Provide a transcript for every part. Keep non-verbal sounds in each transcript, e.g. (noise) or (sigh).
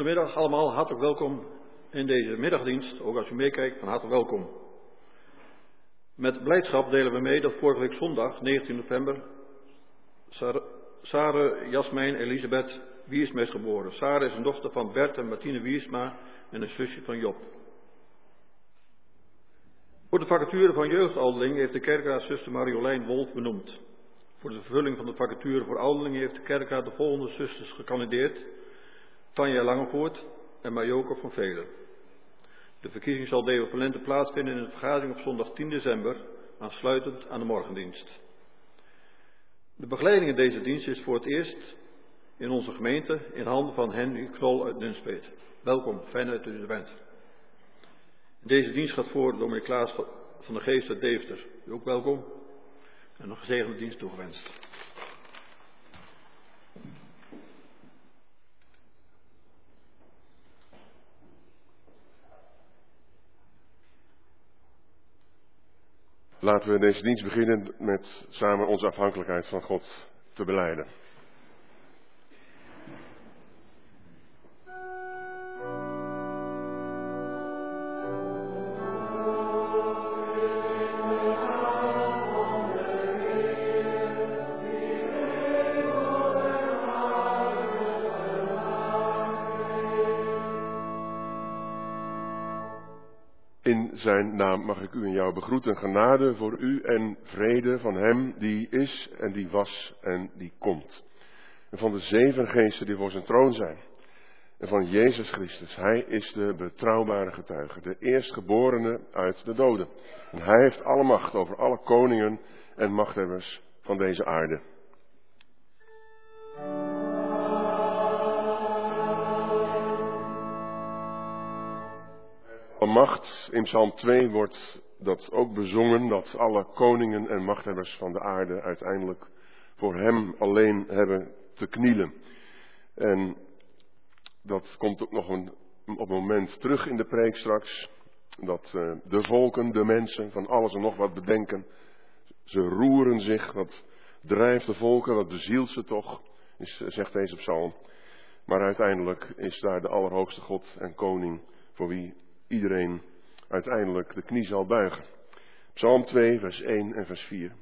Goedemiddag allemaal, hartelijk welkom in deze middagdienst. Ook als u meekijkt, van harte welkom. Met blijdschap delen we mee dat vorige week zondag, 19 november, Sarah Jasmijn Elisabeth Wiersma is geboren. Sarah is een dochter van Bert en Martine Wiersma en een zusje van Job. Voor de vacature van jeugdouderling heeft de kerkraad zuster Mariolijn Wolf benoemd. Voor de vervulling van de vacature voor ouderlingen heeft de kerkraad de volgende zusters gekandideerd. Tanja Langevoort en Majoke van Velen. De verkiezing zal Deo Valente plaatsvinden in de vergadering op zondag 10 december, aansluitend aan de morgendienst. De begeleiding in deze dienst is voor het eerst in onze gemeente in handen van Henry Knol uit Nunspeet. Welkom, fijn dat u er bent. Deze dienst gaat voor door Klaas van de Geest uit Deventer. U ook welkom en een gezegende dienst toegewenst. Laten we deze dienst beginnen met samen onze afhankelijkheid van God te beleiden. Mag ik u en jou begroeten. Genade voor u en vrede van hem die is en die was en die komt. En van de zeven geesten die voor zijn troon zijn. En van Jezus Christus. Hij is de betrouwbare getuige, de eerstgeborene uit de doden. En hij heeft alle macht over alle koningen en machthebbers van deze aarde. Macht. In Psalm 2 wordt dat ook bezongen, dat alle koningen en machthebbers van de aarde uiteindelijk voor hem alleen hebben te knielen. En dat komt ook nog op een moment terug in de preek straks. Dat uh, de volken, de mensen, van alles en nog wat bedenken. Ze roeren zich, wat drijft de volken, wat bezielt ze toch, is, zegt deze psalm. Maar uiteindelijk is daar de Allerhoogste God en Koning voor wie iedereen uiteindelijk de knie zal buigen. Psalm 2, vers 1 en vers 4.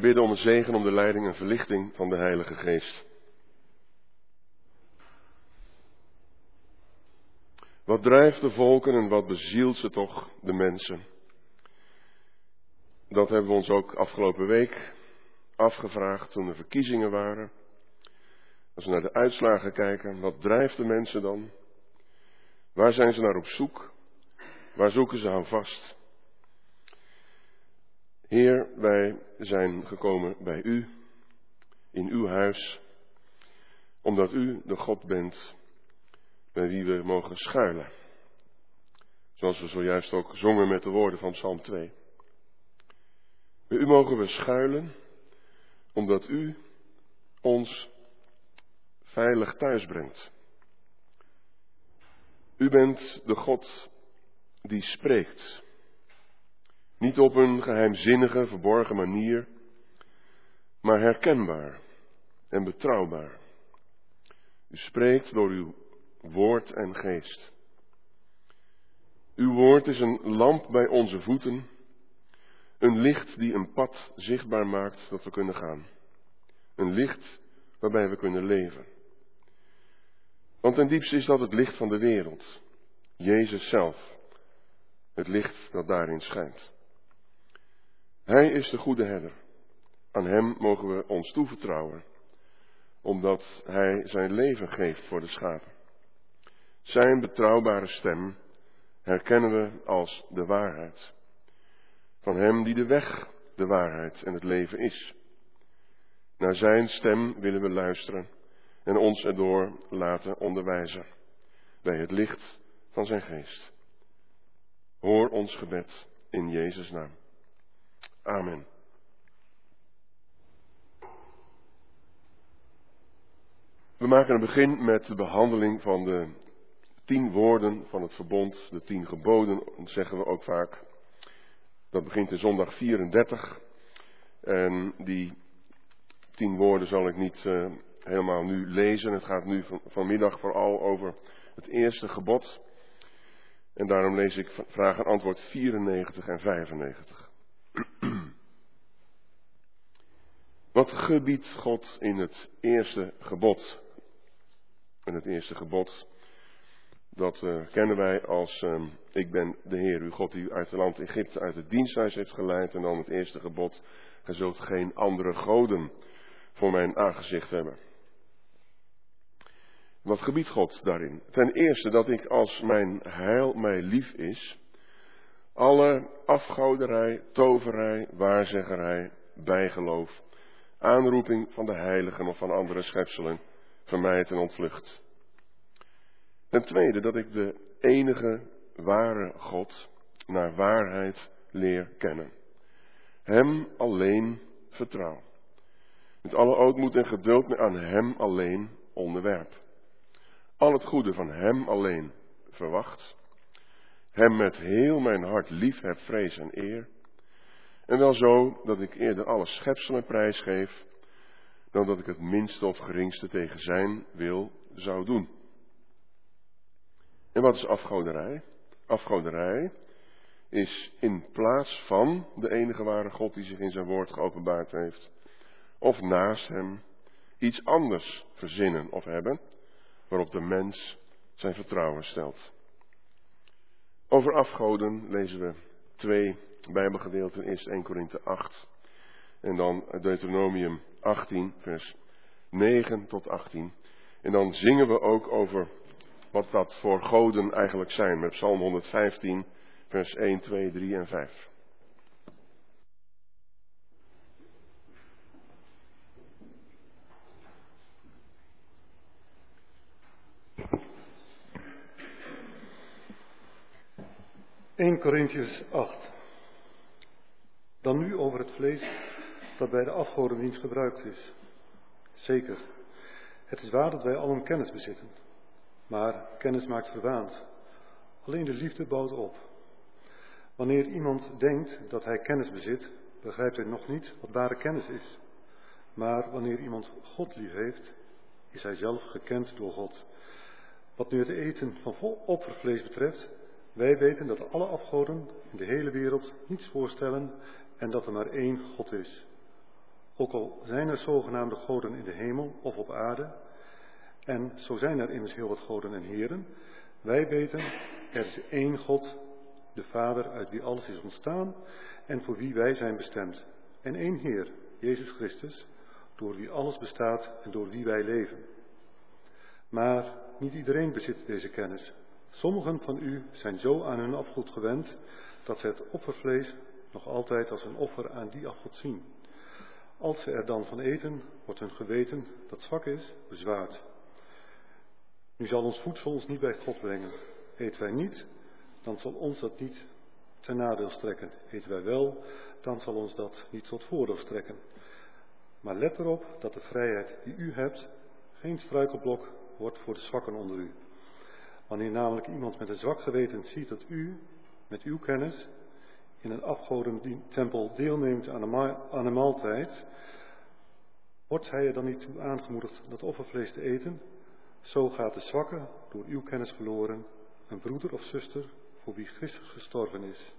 Bidden om een zegen, om de leiding en verlichting van de Heilige Geest. Wat drijft de volken en wat bezielt ze toch, de mensen? Dat hebben we ons ook afgelopen week afgevraagd toen er verkiezingen waren. Als we naar de uitslagen kijken, wat drijft de mensen dan? Waar zijn ze naar op zoek? Waar zoeken ze aan vast? Heer, wij zijn gekomen bij U, in Uw huis, omdat U de God bent bij wie we mogen schuilen. Zoals we zojuist ook zongen met de woorden van Psalm 2. Bij U mogen we schuilen, omdat U ons veilig thuis brengt. U bent de God die spreekt. Niet op een geheimzinnige, verborgen manier, maar herkenbaar en betrouwbaar. U spreekt door uw woord en geest. Uw woord is een lamp bij onze voeten, een licht die een pad zichtbaar maakt dat we kunnen gaan. Een licht waarbij we kunnen leven. Want ten diepste is dat het licht van de wereld, Jezus zelf, het licht dat daarin schijnt. Hij is de goede herder. Aan Hem mogen we ons toevertrouwen, omdat Hij zijn leven geeft voor de schapen. Zijn betrouwbare stem herkennen we als de waarheid. Van Hem die de weg, de waarheid en het leven is. Naar Zijn stem willen we luisteren en ons erdoor laten onderwijzen bij het licht van Zijn geest. Hoor ons gebed in Jezus' naam. Amen. We maken een begin met de behandeling van de tien woorden van het verbond, de tien geboden, zeggen we ook vaak. Dat begint in zondag 34. En die tien woorden zal ik niet uh, helemaal nu lezen. Het gaat nu van, vanmiddag vooral over het eerste gebod. En daarom lees ik vraag en antwoord 94 en 95. Wat gebiedt God in het eerste gebod? En het eerste gebod, dat uh, kennen wij als uh, ik ben de Heer, uw God, die u uit het land Egypte, uit het diensthuis heeft geleid. En dan het eerste gebod, gij zult geen andere goden voor mijn aangezicht hebben. Wat gebiedt God daarin? Ten eerste dat ik als mijn heil mij lief is, alle afgoderij, toverij, waarzeggerij, bijgeloof, aanroeping van de heiligen of van andere schepselen vermijd en ontvlucht. Ten tweede dat ik de enige ware God naar waarheid leer kennen. Hem alleen vertrouw. Met alle ootmoed en geduld aan Hem alleen onderwerp. Al het goede van Hem alleen verwacht. Hem met heel mijn hart lief heb, vrees en eer. En wel zo dat ik eerder alle schepselen prijs geef, dan dat ik het minste of geringste tegen zijn wil zou doen. En wat is afgoderij? Afgoderij is in plaats van de enige ware God die zich in zijn woord geopenbaard heeft, of naast hem iets anders verzinnen of hebben, waarop de mens zijn vertrouwen stelt. Over afgoden lezen we twee Bijbelgedeelten, eerst 1 Korinthe 8 en dan Deuteronomium 18, vers 9 tot 18. En dan zingen we ook over wat dat voor goden eigenlijk zijn, met Psalm 115, vers 1, 2, 3 en 5. Corinthians 8. Dan nu over het vlees dat bij de afgodendienst gebruikt is. Zeker, het is waar dat wij allen kennis bezitten. Maar kennis maakt verwaand. Alleen de liefde bouwt op. Wanneer iemand denkt dat hij kennis bezit, begrijpt hij nog niet wat ware kennis is. Maar wanneer iemand God lief heeft, is hij zelf gekend door God. Wat nu het eten van oppervlees betreft, wij weten dat alle afgoden in de hele wereld niets voorstellen en dat er maar één God is. Ook al zijn er zogenaamde goden in de hemel of op aarde, en zo zijn er immers heel wat goden en heren, wij weten, er is één God, de Vader, uit wie alles is ontstaan en voor wie wij zijn bestemd. En één Heer, Jezus Christus, door wie alles bestaat en door wie wij leven. Maar niet iedereen bezit deze kennis. Sommigen van u zijn zo aan hun afgod gewend dat ze het offervlees nog altijd als een offer aan die afgod zien. Als ze er dan van eten, wordt hun geweten, dat zwak is, bezwaard. Nu zal ons voedsel ons niet bij God brengen. Eten wij niet, dan zal ons dat niet ten nadeel strekken. Eten wij wel, dan zal ons dat niet tot voordeel strekken. Maar let erop dat de vrijheid die u hebt geen struikelblok wordt voor de zwakken onder u. Wanneer namelijk iemand met een zwak geweten ziet dat u, met uw kennis, in een afgodentempel deelneemt aan een maaltijd, wordt hij er dan niet toe aangemoedigd dat offervlees te eten? Zo gaat de zwakke door uw kennis verloren, een broeder of zuster voor wie Christus gestorven is.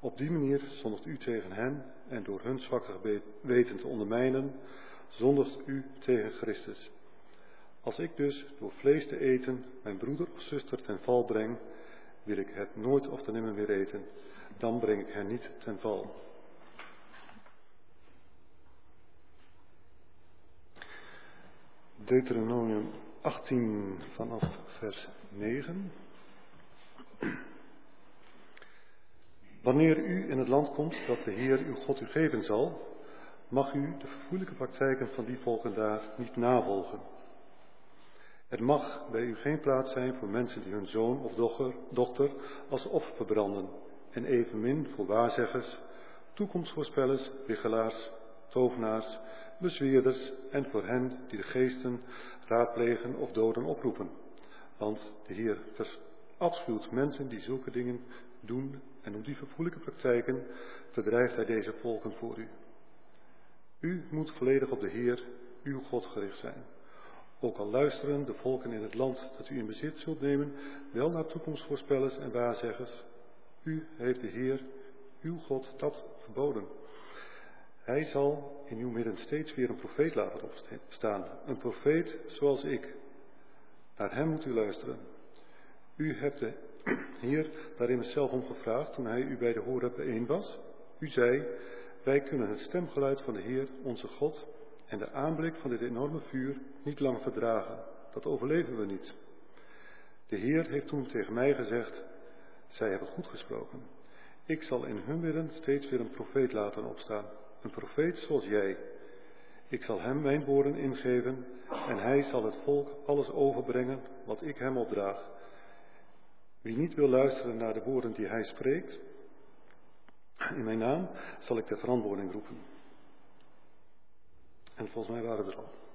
Op die manier zondigt u tegen hen en door hun zwakke weten te ondermijnen, zondigt u tegen Christus. Als ik dus door vlees te eten mijn broeder of zuster ten val breng, wil ik het nooit of ten nimmer weer eten. Dan breng ik hen niet ten val. Deuteronomium 18 vanaf vers 9. Wanneer u in het land komt dat de Heer uw God u geven zal, mag u de verfoeilijke praktijken van die volken daar niet navolgen. Er mag bij u geen plaats zijn voor mensen die hun zoon of dochter, dochter als offer verbranden, en evenmin voor waarzeggers, toekomstvoorspellers, wiggelaars, tovenaars, bezweerders en voor hen die de geesten raadplegen of doden oproepen. Want de Heer afschuwt mensen die zulke dingen doen en om die verfoeilijke praktijken verdrijft hij deze volken voor u. U moet volledig op de Heer, uw God, gericht zijn. Ook al luisteren de volken in het land dat u in bezit zult nemen wel naar toekomstvoorspellers en waarzeggers, u heeft de Heer, uw God, dat verboden. Hij zal in uw midden steeds weer een profeet laten opstaan. Een profeet zoals ik. Naar hem moet u luisteren. U hebt de (clears throat) Heer daarin zelf om gevraagd toen hij u bij de Horeb bijeen was. U zei, wij kunnen het stemgeluid van de Heer, onze God, en de aanblik van dit enorme vuur niet lang verdragen. Dat overleven we niet. De Heer heeft toen tegen mij gezegd, zij hebben goed gesproken. Ik zal in hun midden steeds weer een profeet laten opstaan. Een profeet zoals jij. Ik zal hem mijn woorden ingeven en hij zal het volk alles overbrengen wat ik hem opdraag. Wie niet wil luisteren naar de woorden die hij spreekt, in mijn naam zal ik de verantwoording roepen. En volgens mij waren we er al.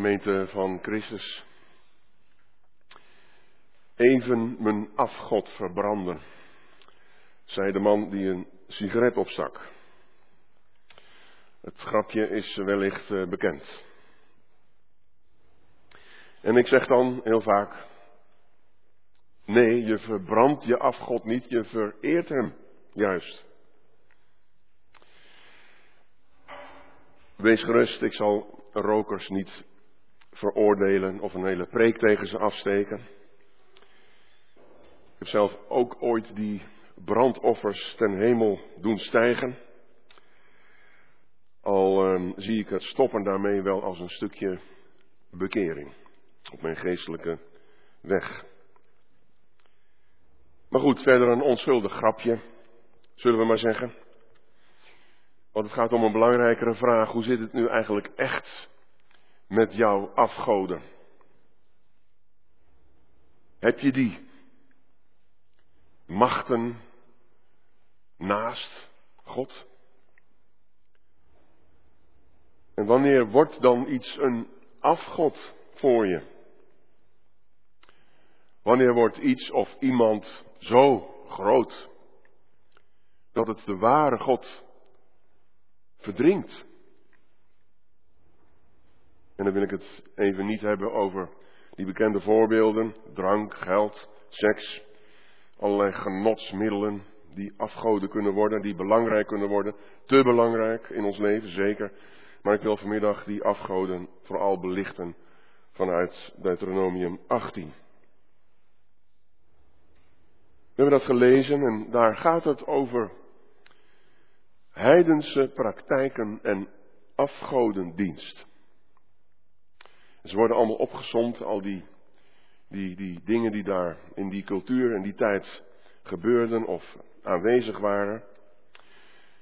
Gemeente van Christus. Even mijn afgod verbranden, zei de man die een sigaret opstak. Het grapje is wellicht eh, bekend. En ik zeg dan heel vaak, nee, je verbrandt je afgod niet, je vereert hem juist. Wees gerust, ik zal rokers niet veroordelen of een hele preek tegen ze afsteken. Ik heb zelf ook ooit die brandoffers ten hemel doen stijgen. Al ehm, zie ik het stoppen daarmee wel als een stukje bekering op mijn geestelijke weg. Maar goed, verder een onschuldig grapje, zullen we maar zeggen. Want het gaat om een belangrijkere vraag. Hoe zit het nu eigenlijk echt met jouw afgoden? Heb je die machten naast God? En wanneer wordt dan iets een afgod voor je? Wanneer wordt iets of iemand zo groot dat het de ware God verdringt? En dan wil ik het even niet hebben over die bekende voorbeelden, drank, geld, seks, allerlei genotsmiddelen die afgoden kunnen worden, die belangrijk kunnen worden, te belangrijk in ons leven, zeker. Maar ik wil vanmiddag die afgoden vooral belichten vanuit Deuteronomium 18. We hebben dat gelezen en daar gaat het over heidense praktijken en afgodendienst. Ze worden allemaal opgezond, al die, die, die dingen die daar in die cultuur en die tijd gebeurden of aanwezig waren.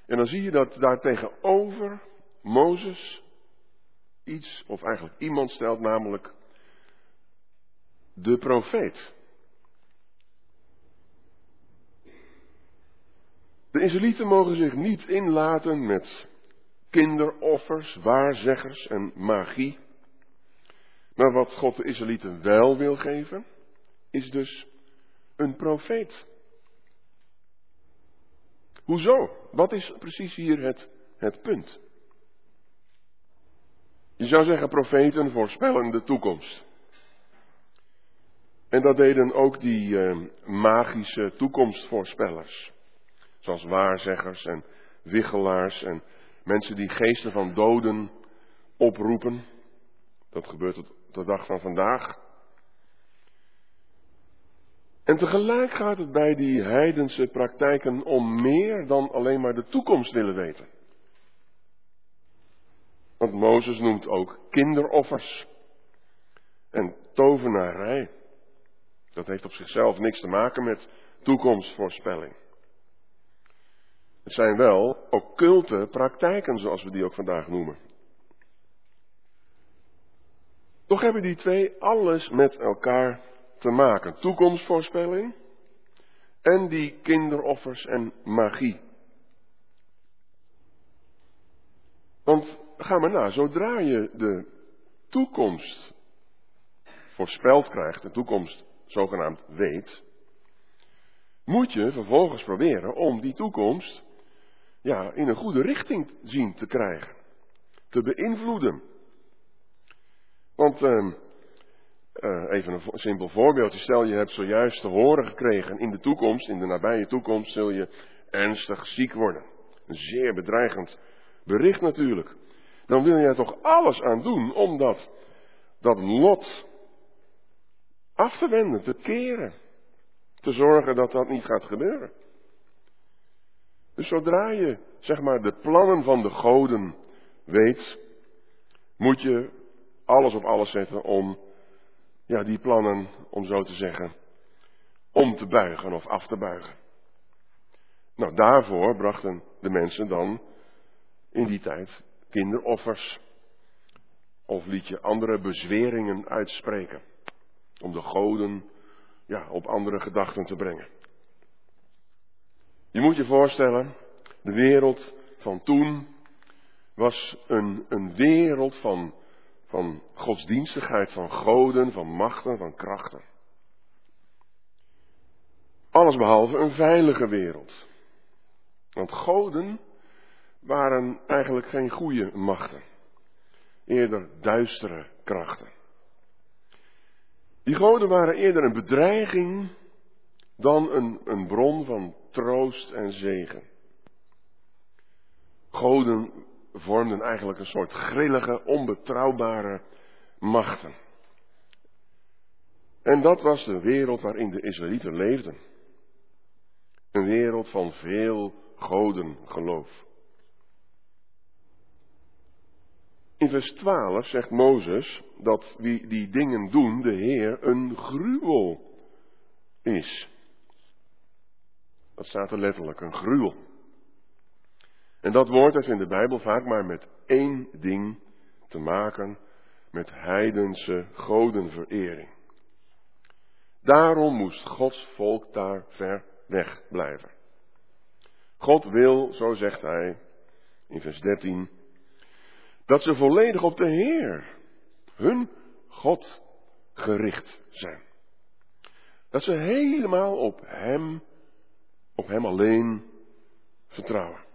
En dan zie je dat daar tegenover Mozes iets, of eigenlijk iemand stelt, namelijk de profeet. De Israëlieten mogen zich niet inlaten met kinderoffers, waarzeggers en magie. Maar wat God de Israëlieten wel wil geven, is dus een profeet. Hoezo? Wat is precies hier het, het punt? Je zou zeggen, profeten voorspellen de toekomst. En dat deden ook die eh, magische toekomstvoorspellers. Zoals waarzeggers en wiggelaars en mensen die geesten van doden oproepen. Dat gebeurt tot de dag van vandaag. En tegelijk gaat het bij die heidense praktijken om meer dan alleen maar de toekomst willen weten. Want Mozes noemt ook kinderoffers en tovenarij. Dat heeft op zichzelf niks te maken met toekomstvoorspelling. Het zijn wel occulte praktijken, zoals we die ook vandaag noemen. Toch hebben die twee alles met elkaar te maken. Toekomstvoorspelling en die kinderoffers en magie. Want ga maar na, zodra je de toekomst voorspeld krijgt, de toekomst zogenaamd weet, moet je vervolgens proberen om die toekomst ja, in een goede richting zien te krijgen, te beïnvloeden. Want uh, even een simpel voorbeeldje. Stel je hebt zojuist te horen gekregen in de toekomst, in de nabije toekomst zul je ernstig ziek worden. Een zeer bedreigend bericht natuurlijk. Dan wil je er toch alles aan doen om dat, dat lot af te wenden, te keren. Te zorgen dat dat niet gaat gebeuren. Dus zodra je, zeg maar, de plannen van de goden weet, moet je alles op alles zetten om, ja, die plannen, om zo te zeggen, om te buigen of af te buigen. Nou, daarvoor brachten de mensen dan in die tijd kinderoffers. Of liet je andere bezweringen uitspreken. Om de goden ja, op andere gedachten te brengen. Je moet je voorstellen, de wereld van toen was een, een wereld van van godsdienstigheid, van goden, van machten, van krachten. Alles behalve een veilige wereld. Want goden waren eigenlijk geen goede machten, eerder duistere krachten. Die goden waren eerder een bedreiging dan een, een bron van troost en zegen. Goden vormden eigenlijk een soort grillige, onbetrouwbare machten. En dat was de wereld waarin de Israëlieten leefden. Een wereld van veel godengeloof. In vers 12 zegt Mozes dat wie die dingen doen, de Heer een gruwel is. Dat staat er letterlijk, een gruwel. En dat woord heeft in de Bijbel vaak maar met één ding te maken, met heidense godenverering. Daarom moest Gods volk daar ver weg blijven. God wil, zo zegt hij in vers 13, dat ze volledig op de Heer, hun God, gericht zijn. Dat ze helemaal op Hem, op Hem alleen vertrouwen.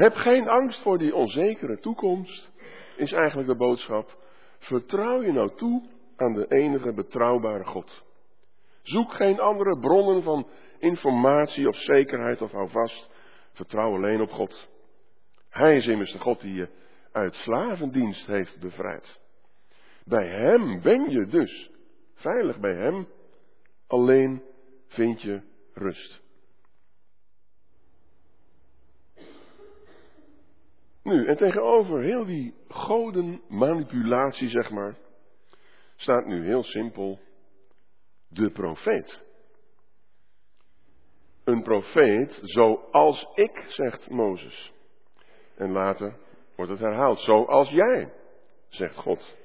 Heb geen angst voor die onzekere toekomst, is eigenlijk de boodschap. Vertrouw je nou toe aan de enige betrouwbare God. Zoek geen andere bronnen van informatie of zekerheid of hou vast. Vertrouw alleen op God. Hij is immers de God die je uit slavendienst heeft bevrijd. Bij Hem ben je dus veilig bij Hem. Alleen vind je rust. Nu, en tegenover heel die godenmanipulatie, zeg maar, staat nu heel simpel de profeet. Een profeet zoals ik, zegt Mozes. En later wordt het herhaald, zoals jij, zegt God.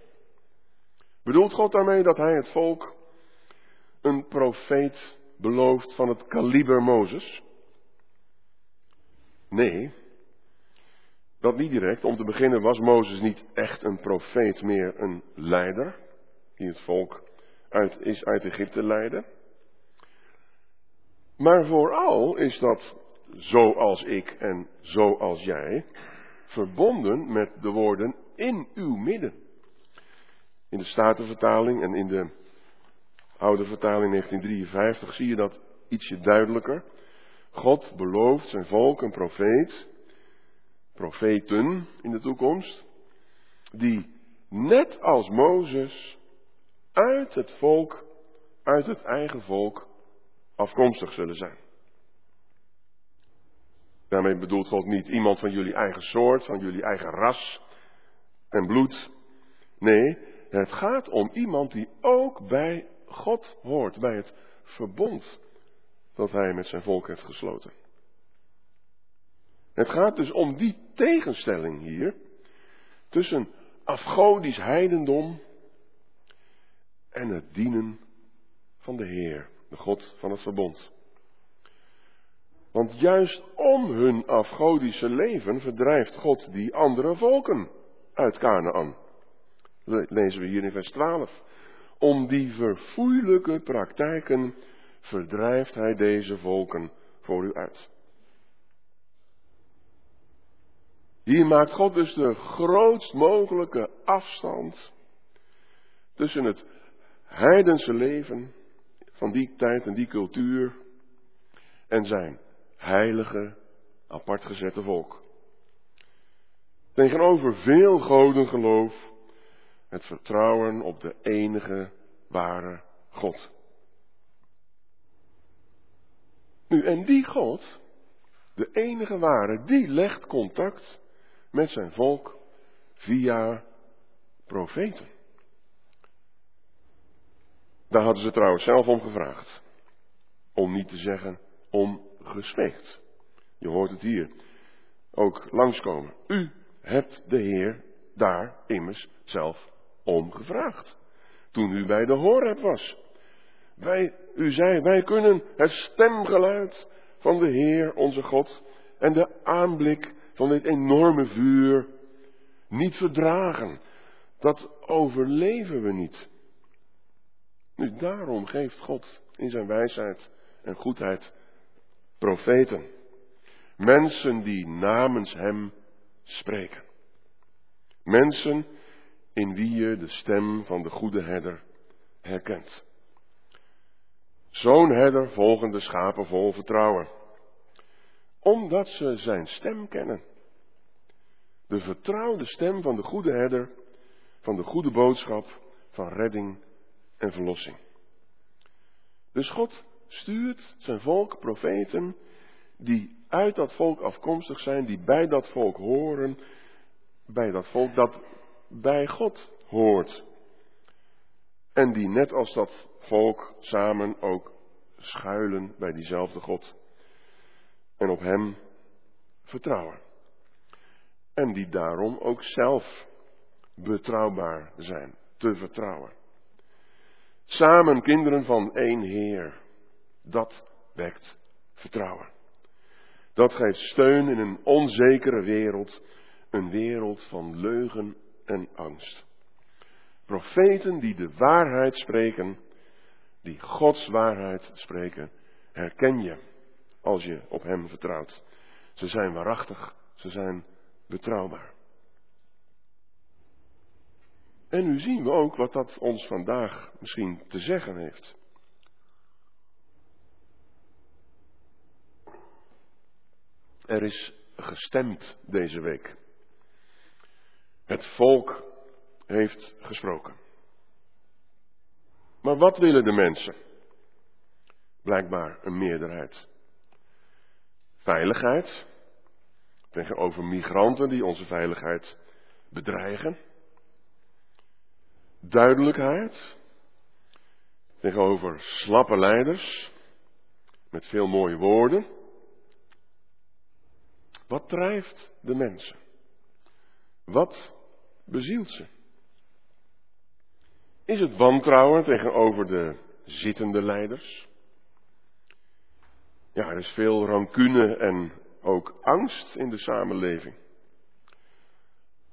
Bedoelt God daarmee dat hij het volk een profeet belooft van het kaliber Mozes? Nee, dat niet direct. Om te beginnen was Mozes niet echt een profeet, meer een leider, die het volk uit, is uit Egypte leidde. Maar vooral is dat zoals ik en zoals jij verbonden met de woorden in uw midden. In de Statenvertaling en in de oude vertaling 1953 zie je dat ietsje duidelijker. God belooft zijn volk een profeet profeten in de toekomst, die net als Mozes uit het volk, uit het eigen volk, afkomstig zullen zijn. Daarmee bedoelt God niet iemand van jullie eigen soort, van jullie eigen ras en bloed. Nee, het gaat om iemand die ook bij God hoort, bij het verbond dat hij met zijn volk heeft gesloten. Het gaat dus om die tegenstelling hier tussen afgodisch heidendom en het dienen van de Heer, de God van het verbond. Want juist om hun afgodische leven verdrijft God die andere volken uit Canaan. Lezen we hier in vers 12. Om die verfoeilijke praktijken verdrijft hij deze volken voor u uit. Hier maakt God dus de grootst mogelijke afstand tussen het heidense leven van die tijd en die cultuur en zijn heilige, apart gezette volk. Tegenover veel godengeloof het vertrouwen op de enige ware God. Nu, en die God, de enige ware, die legt contact met zijn volk via profeten. Daar hadden ze trouwens zelf om gevraagd. Om niet te zeggen om gesmeekt. Je hoort het hier ook langskomen. U hebt de Heer daar immers zelf om gevraagd. Toen u bij de Horeb was. Wij, u zei, wij kunnen het stemgeluid van de Heer, onze God, en de aanblik van dit enorme vuur niet verdragen. Dat overleven we niet. Nu, daarom geeft God in zijn wijsheid en goedheid profeten. Mensen die namens Hem spreken. Mensen in wie je de stem van de goede herder herkent. Zo'n herder volgen de schapen vol vertrouwen. Omdat ze zijn stem kennen. De vertrouwde stem van de goede herder, van de goede boodschap, van redding en verlossing. Dus God stuurt zijn volk profeten die uit dat volk afkomstig zijn, die bij dat volk horen, bij dat volk dat bij God hoort. En die net als dat volk samen ook schuilen bij diezelfde God. En op Hem vertrouwen. En die daarom ook zelf betrouwbaar zijn, te vertrouwen. Samen kinderen van één Heer. Dat wekt vertrouwen. Dat geeft steun in een onzekere wereld, een wereld van leugen en angst. Profeten die de waarheid spreken, die Gods waarheid spreken, herken je als je op Hem vertrouwt. Ze zijn waarachtig, ze zijn betrouwbaar. En nu zien we ook wat dat ons vandaag misschien te zeggen heeft. Er is gestemd deze week. Het volk heeft gesproken. Maar wat willen de mensen? Blijkbaar een meerderheid. Veiligheid tegenover migranten die onze veiligheid bedreigen. Duidelijkheid tegenover slappe leiders met veel mooie woorden. Wat drijft de mensen? Wat bezielt ze? Is het wantrouwen tegenover de zittende leiders? Ja, er is veel rancune en ook angst in de samenleving.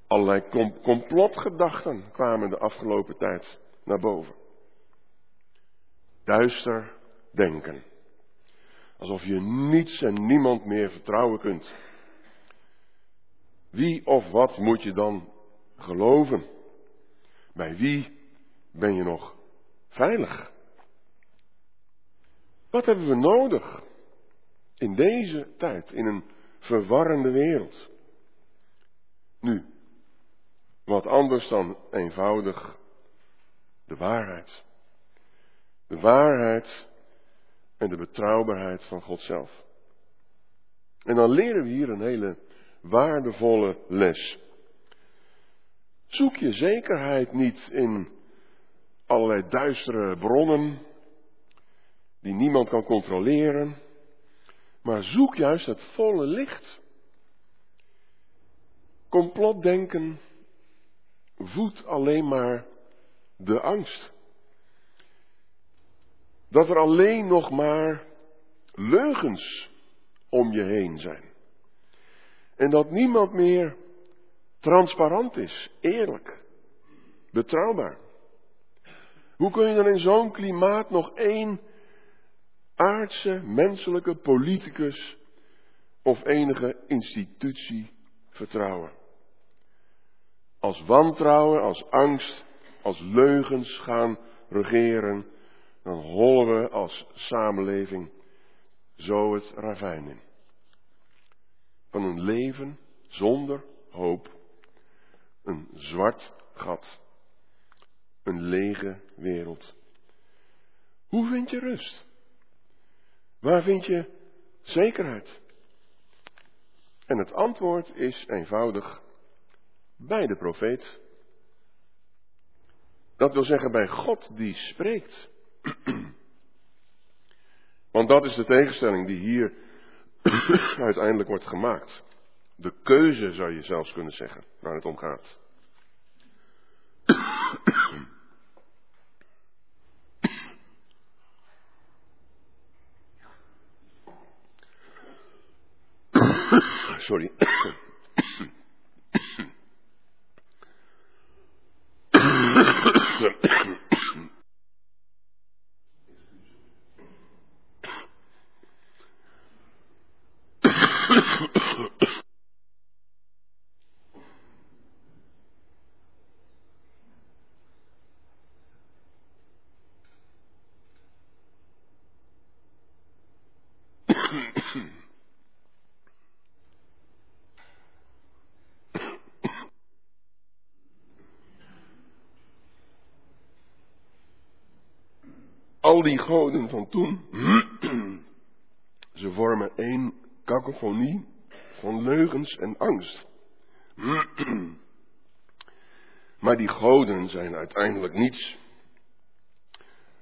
Allerlei complotgedachten kwamen de afgelopen tijd naar boven. Duister denken. Alsof je niets en niemand meer vertrouwen kunt. Wie of wat moet je dan geloven? Bij wie ben je nog veilig? Wat hebben we nodig in deze tijd, in een verwarrende wereld? Nu, wat anders dan eenvoudig de waarheid. De waarheid en de betrouwbaarheid van God zelf. En dan leren we hier een hele waardevolle les. Zoek je zekerheid niet in allerlei duistere bronnen die niemand kan controleren, maar zoek juist het volle licht. Complotdenken voedt alleen maar de angst. Dat er alleen nog maar leugens om je heen zijn. En dat niemand meer transparant is, eerlijk, betrouwbaar. Hoe kun je dan in zo'n klimaat nog één aardse, menselijke politicus of enige institutie vertrouwen? Als wantrouwen, als angst, als leugens gaan regeren, dan hollen we als samenleving zo het ravijn in. Van een leven zonder hoop. Een zwart gat. Een lege wereld. Hoe vind je rust? Waar vind je zekerheid? En het antwoord is eenvoudig bij de profeet. Dat wil zeggen bij God die spreekt. (clears throat) Want dat is de tegenstelling die hier (clears throat) uiteindelijk wordt gemaakt. De keuze zou je zelfs kunnen zeggen, waar het om gaat. (clears throat) Sorry. (coughs) goden van toen, (clears throat) ze vormen één kakofonie van leugens en angst. (clears throat) Maar die goden zijn uiteindelijk niets.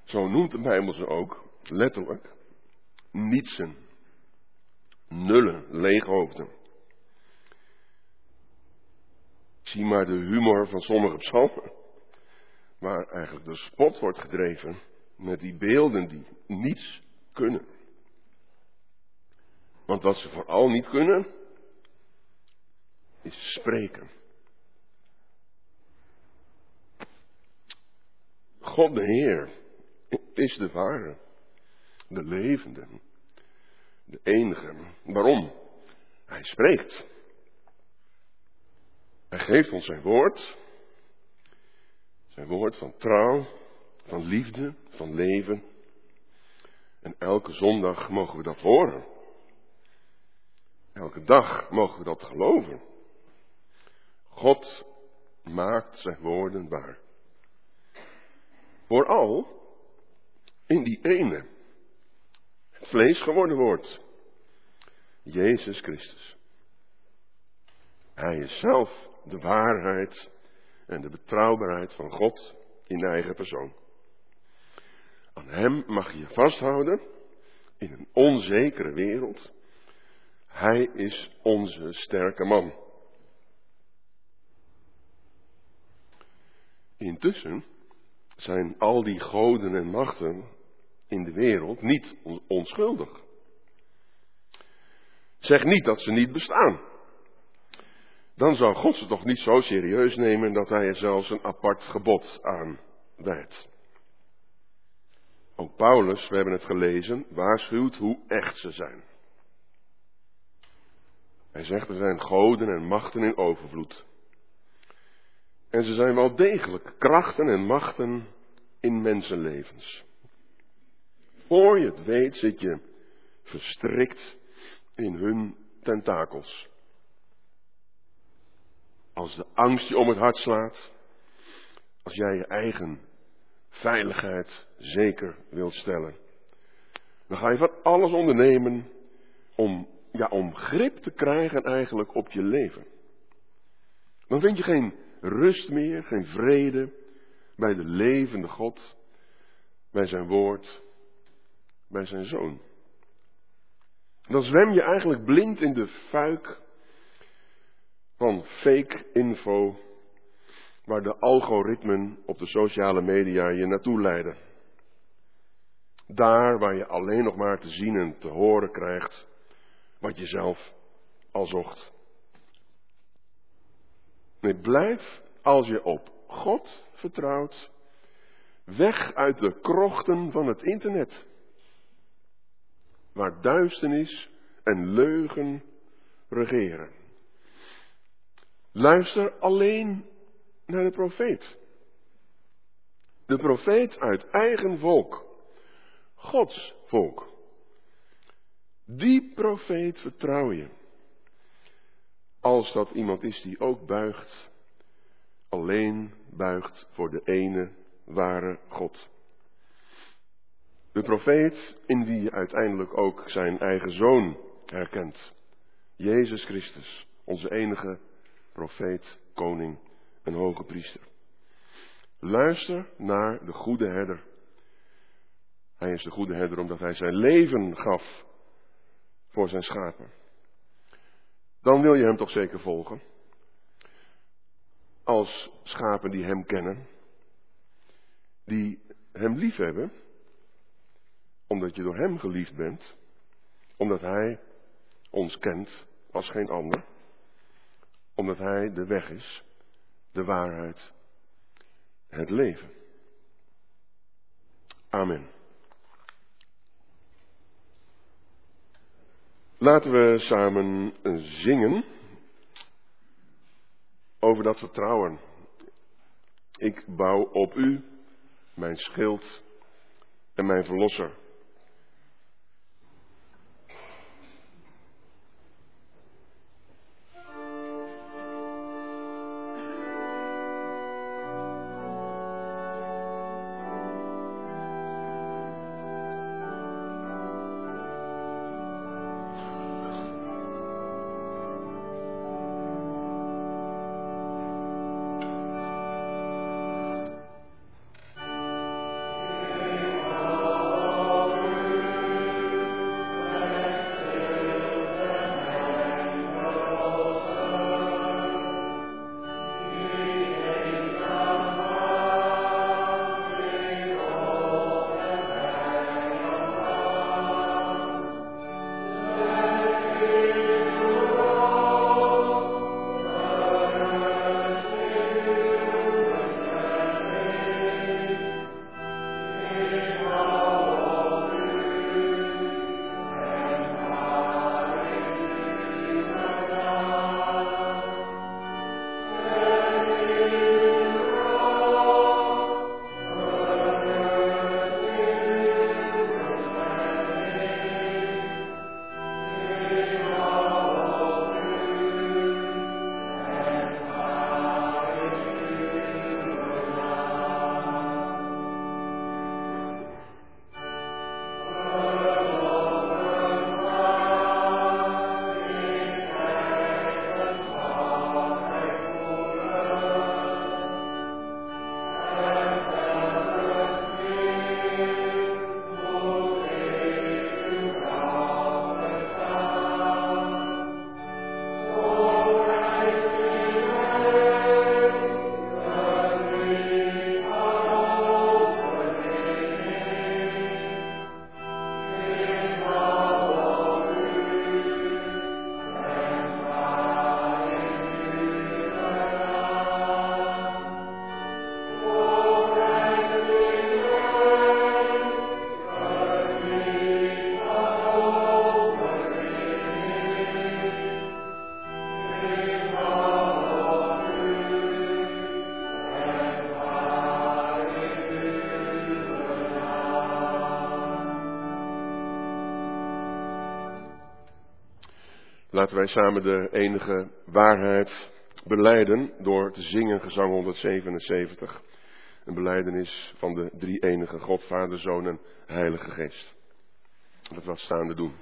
Zo noemt de Bijbel ze ook, letterlijk, nietsen. Nullen, leeghoofden. Zie maar de humor van sommige psalmen, waar eigenlijk de spot wordt gedreven met die beelden die niets kunnen. Want wat ze vooral niet kunnen, is spreken. God de Heer is de ware, de levende, de enige. Waarom? Hij spreekt. Hij geeft ons zijn woord, zijn woord van trouw, van liefde, van leven. En elke zondag mogen we dat horen. Elke dag mogen we dat geloven. God maakt zijn woorden waar. Vooral in die ene, het vlees geworden woord, Jezus Christus. Hij is zelf de waarheid en de betrouwbaarheid van God in eigen persoon. Aan Hem mag je vasthouden in een onzekere wereld. Hij is onze sterke man. Intussen zijn al die goden en machten in de wereld niet onschuldig. Zeg niet dat ze niet bestaan. Dan zou God ze toch niet zo serieus nemen dat hij er zelfs een apart gebod aan wijdt. Ook Paulus, we hebben het gelezen, waarschuwt hoe echt ze zijn. Hij zegt er zijn goden en machten in overvloed. En ze zijn wel degelijk krachten en machten in mensenlevens. Voor je het weet zit je verstrikt in hun tentakels. Als de angst je om het hart slaat, als jij je eigen veiligheid zeker wilt stellen, dan ga je van alles ondernemen om, ja, om grip te krijgen eigenlijk op je leven. Dan vind je geen rust meer, geen vrede bij de levende God, bij zijn woord, bij zijn zoon. Dan zwem je eigenlijk blind in de fuik van fake info, waar de algoritmen op de sociale media je naartoe leiden. Daar waar je alleen nog maar te zien en te horen krijgt wat je zelf al zocht. Nee, blijf als je op God vertrouwt, weg uit de krochten van het internet, waar duisternis en leugen regeren. Luister alleen naar de profeet. De profeet uit eigen volk, Gods volk. Die profeet vertrouw je. Als dat iemand is die ook buigt, alleen buigt voor de ene ware God. De profeet in wie je uiteindelijk ook zijn eigen zoon herkent. Jezus Christus, onze enige profeet, koning en hoge priester. Luister naar de goede herder. Hij is de goede herder omdat hij zijn leven gaf voor zijn schapen. Dan wil je hem toch zeker volgen. Als schapen die hem kennen, die hem lief hebben, omdat je door hem geliefd bent, omdat hij ons kent als geen ander, omdat hij de weg is, de waarheid het leven. Amen. Laten we samen zingen over dat vertrouwen. Ik bouw op u, mijn schild en mijn verlosser. Wij samen de enige waarheid beleiden door te zingen gezang 177. Een beleidenis van de drie enige God, Vader, Zoon en Heilige Geest. Dat was staande doen.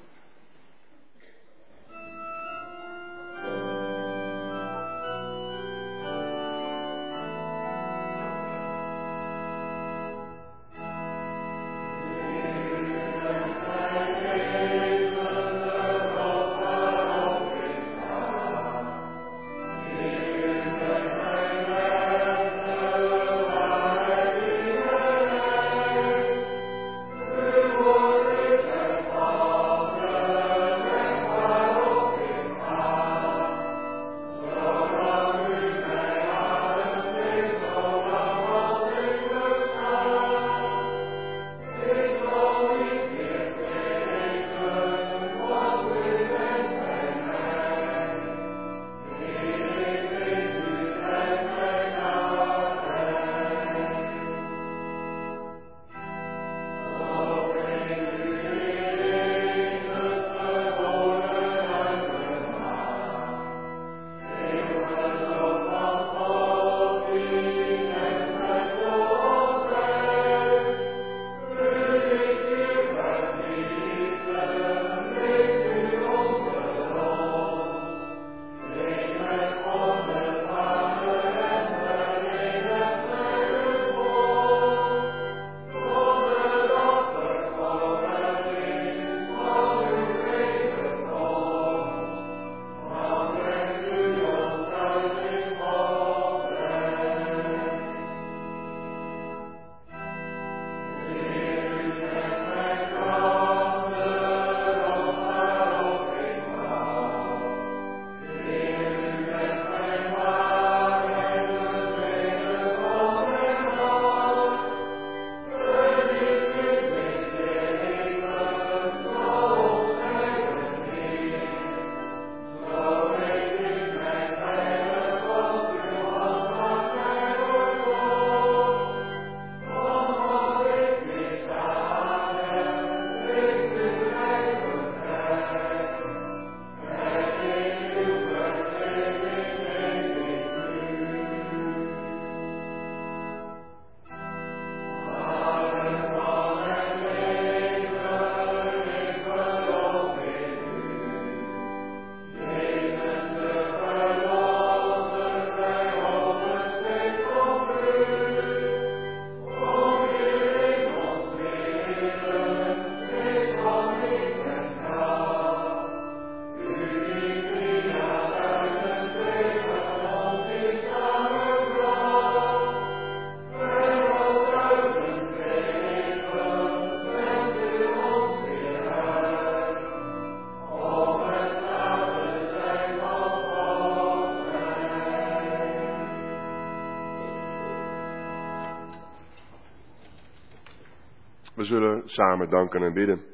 Samen danken en bidden.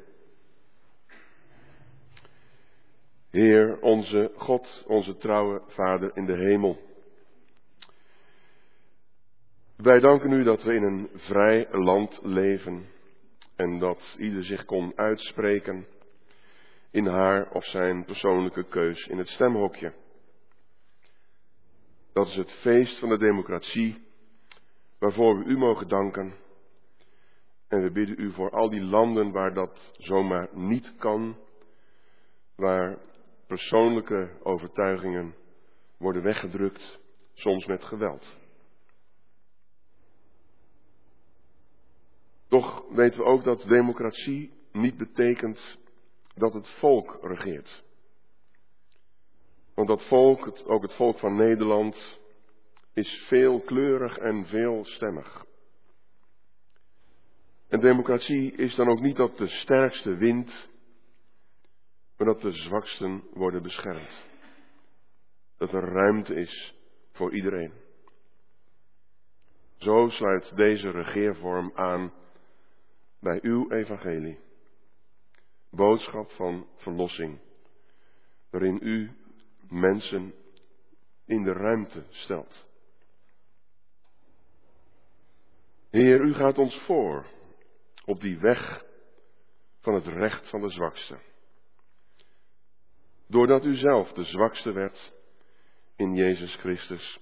Heer, onze God, onze trouwe Vader in de hemel. Wij danken u dat we in een vrij land leven en dat ieder zich kon uitspreken in haar of zijn persoonlijke keus in het stemhokje. Dat is het feest van de democratie waarvoor we u mogen danken. En we bidden u voor al die landen waar dat zomaar niet kan, waar persoonlijke overtuigingen worden weggedrukt, soms met geweld. Toch weten we ook dat democratie niet betekent dat het volk regeert. Want dat volk, ook het volk van Nederland, is veelkleurig en veelstemmig. En democratie is dan ook niet dat de sterkste wint, maar dat de zwaksten worden beschermd. Dat er ruimte is voor iedereen. Zo sluit deze regeervorm aan bij uw evangelie. Boodschap van verlossing, waarin u mensen in de ruimte stelt. Heer, u gaat ons voor op die weg van het recht van de zwakste. Doordat u zelf de zwakste werd in Jezus Christus,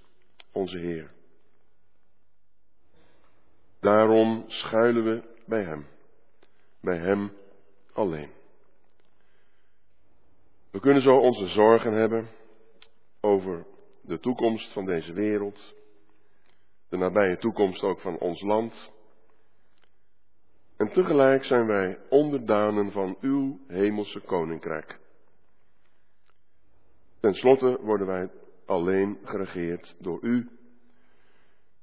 onze Heer. Daarom schuilen we bij Hem, bij Hem alleen. We kunnen zo onze zorgen hebben over de toekomst van deze wereld, de nabije toekomst ook van ons land. En tegelijk zijn wij onderdanen van uw hemelse koninkrijk. Ten slotte worden wij alleen geregeerd door u,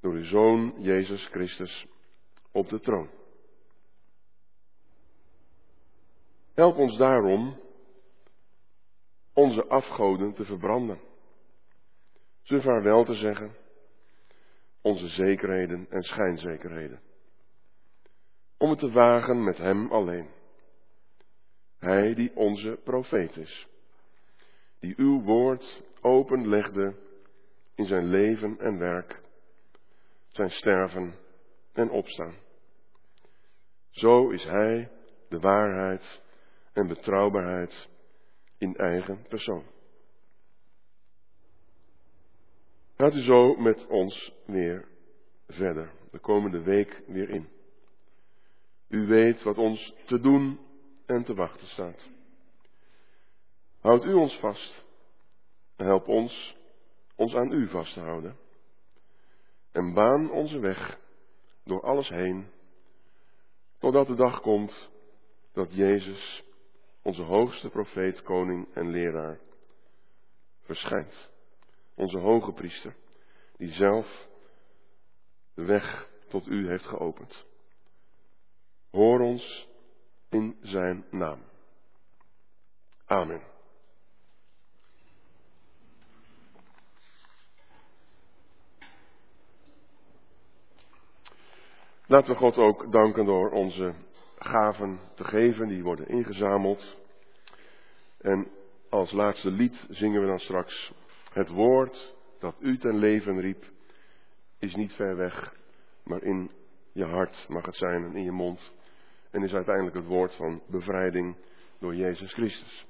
door uw Zoon Jezus Christus op de troon. Help ons daarom onze afgoden te verbranden, ze vaarwel te zeggen, onze zekerheden en schijnzekerheden, om het te wagen met Hem alleen. Hij die onze profeet is, die uw woord openlegde in zijn leven en werk, zijn sterven en opstaan. Zo is Hij de waarheid en betrouwbaarheid in eigen persoon. Gaat u zo met ons weer verder, de komende week weer in. U weet wat ons te doen en te wachten staat. Houd u ons vast en help ons ons aan u vast te houden. En baan onze weg door alles heen, totdat de dag komt dat Jezus onze hoogste profeet, koning en leraar, verschijnt. Onze hoge priester, die zelf de weg tot u heeft geopend. Hoor ons in zijn naam. Amen. Laten we God ook danken door onze gaven te geven, die worden ingezameld. En als laatste lied zingen we dan straks het woord dat u ten leven riep, is niet ver weg, maar in je hart mag het zijn en in je mond. En is uiteindelijk het woord van bevrijding door Jezus Christus.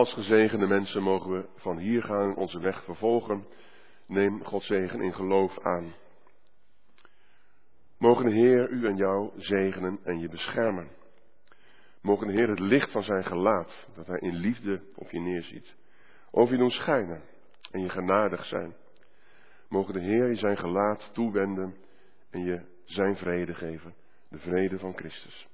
Als gezegende mensen mogen we van hier gaan onze weg vervolgen. Neem Gods zegen in geloof aan. Mogen de Heer u en jou zegenen en je beschermen. Mogen de Heer het licht van zijn gelaat, dat hij in liefde op je neerziet, over je doen schijnen en je genadig zijn. Mogen de Heer je zijn gelaat toewenden en je zijn vrede geven, de vrede van Christus.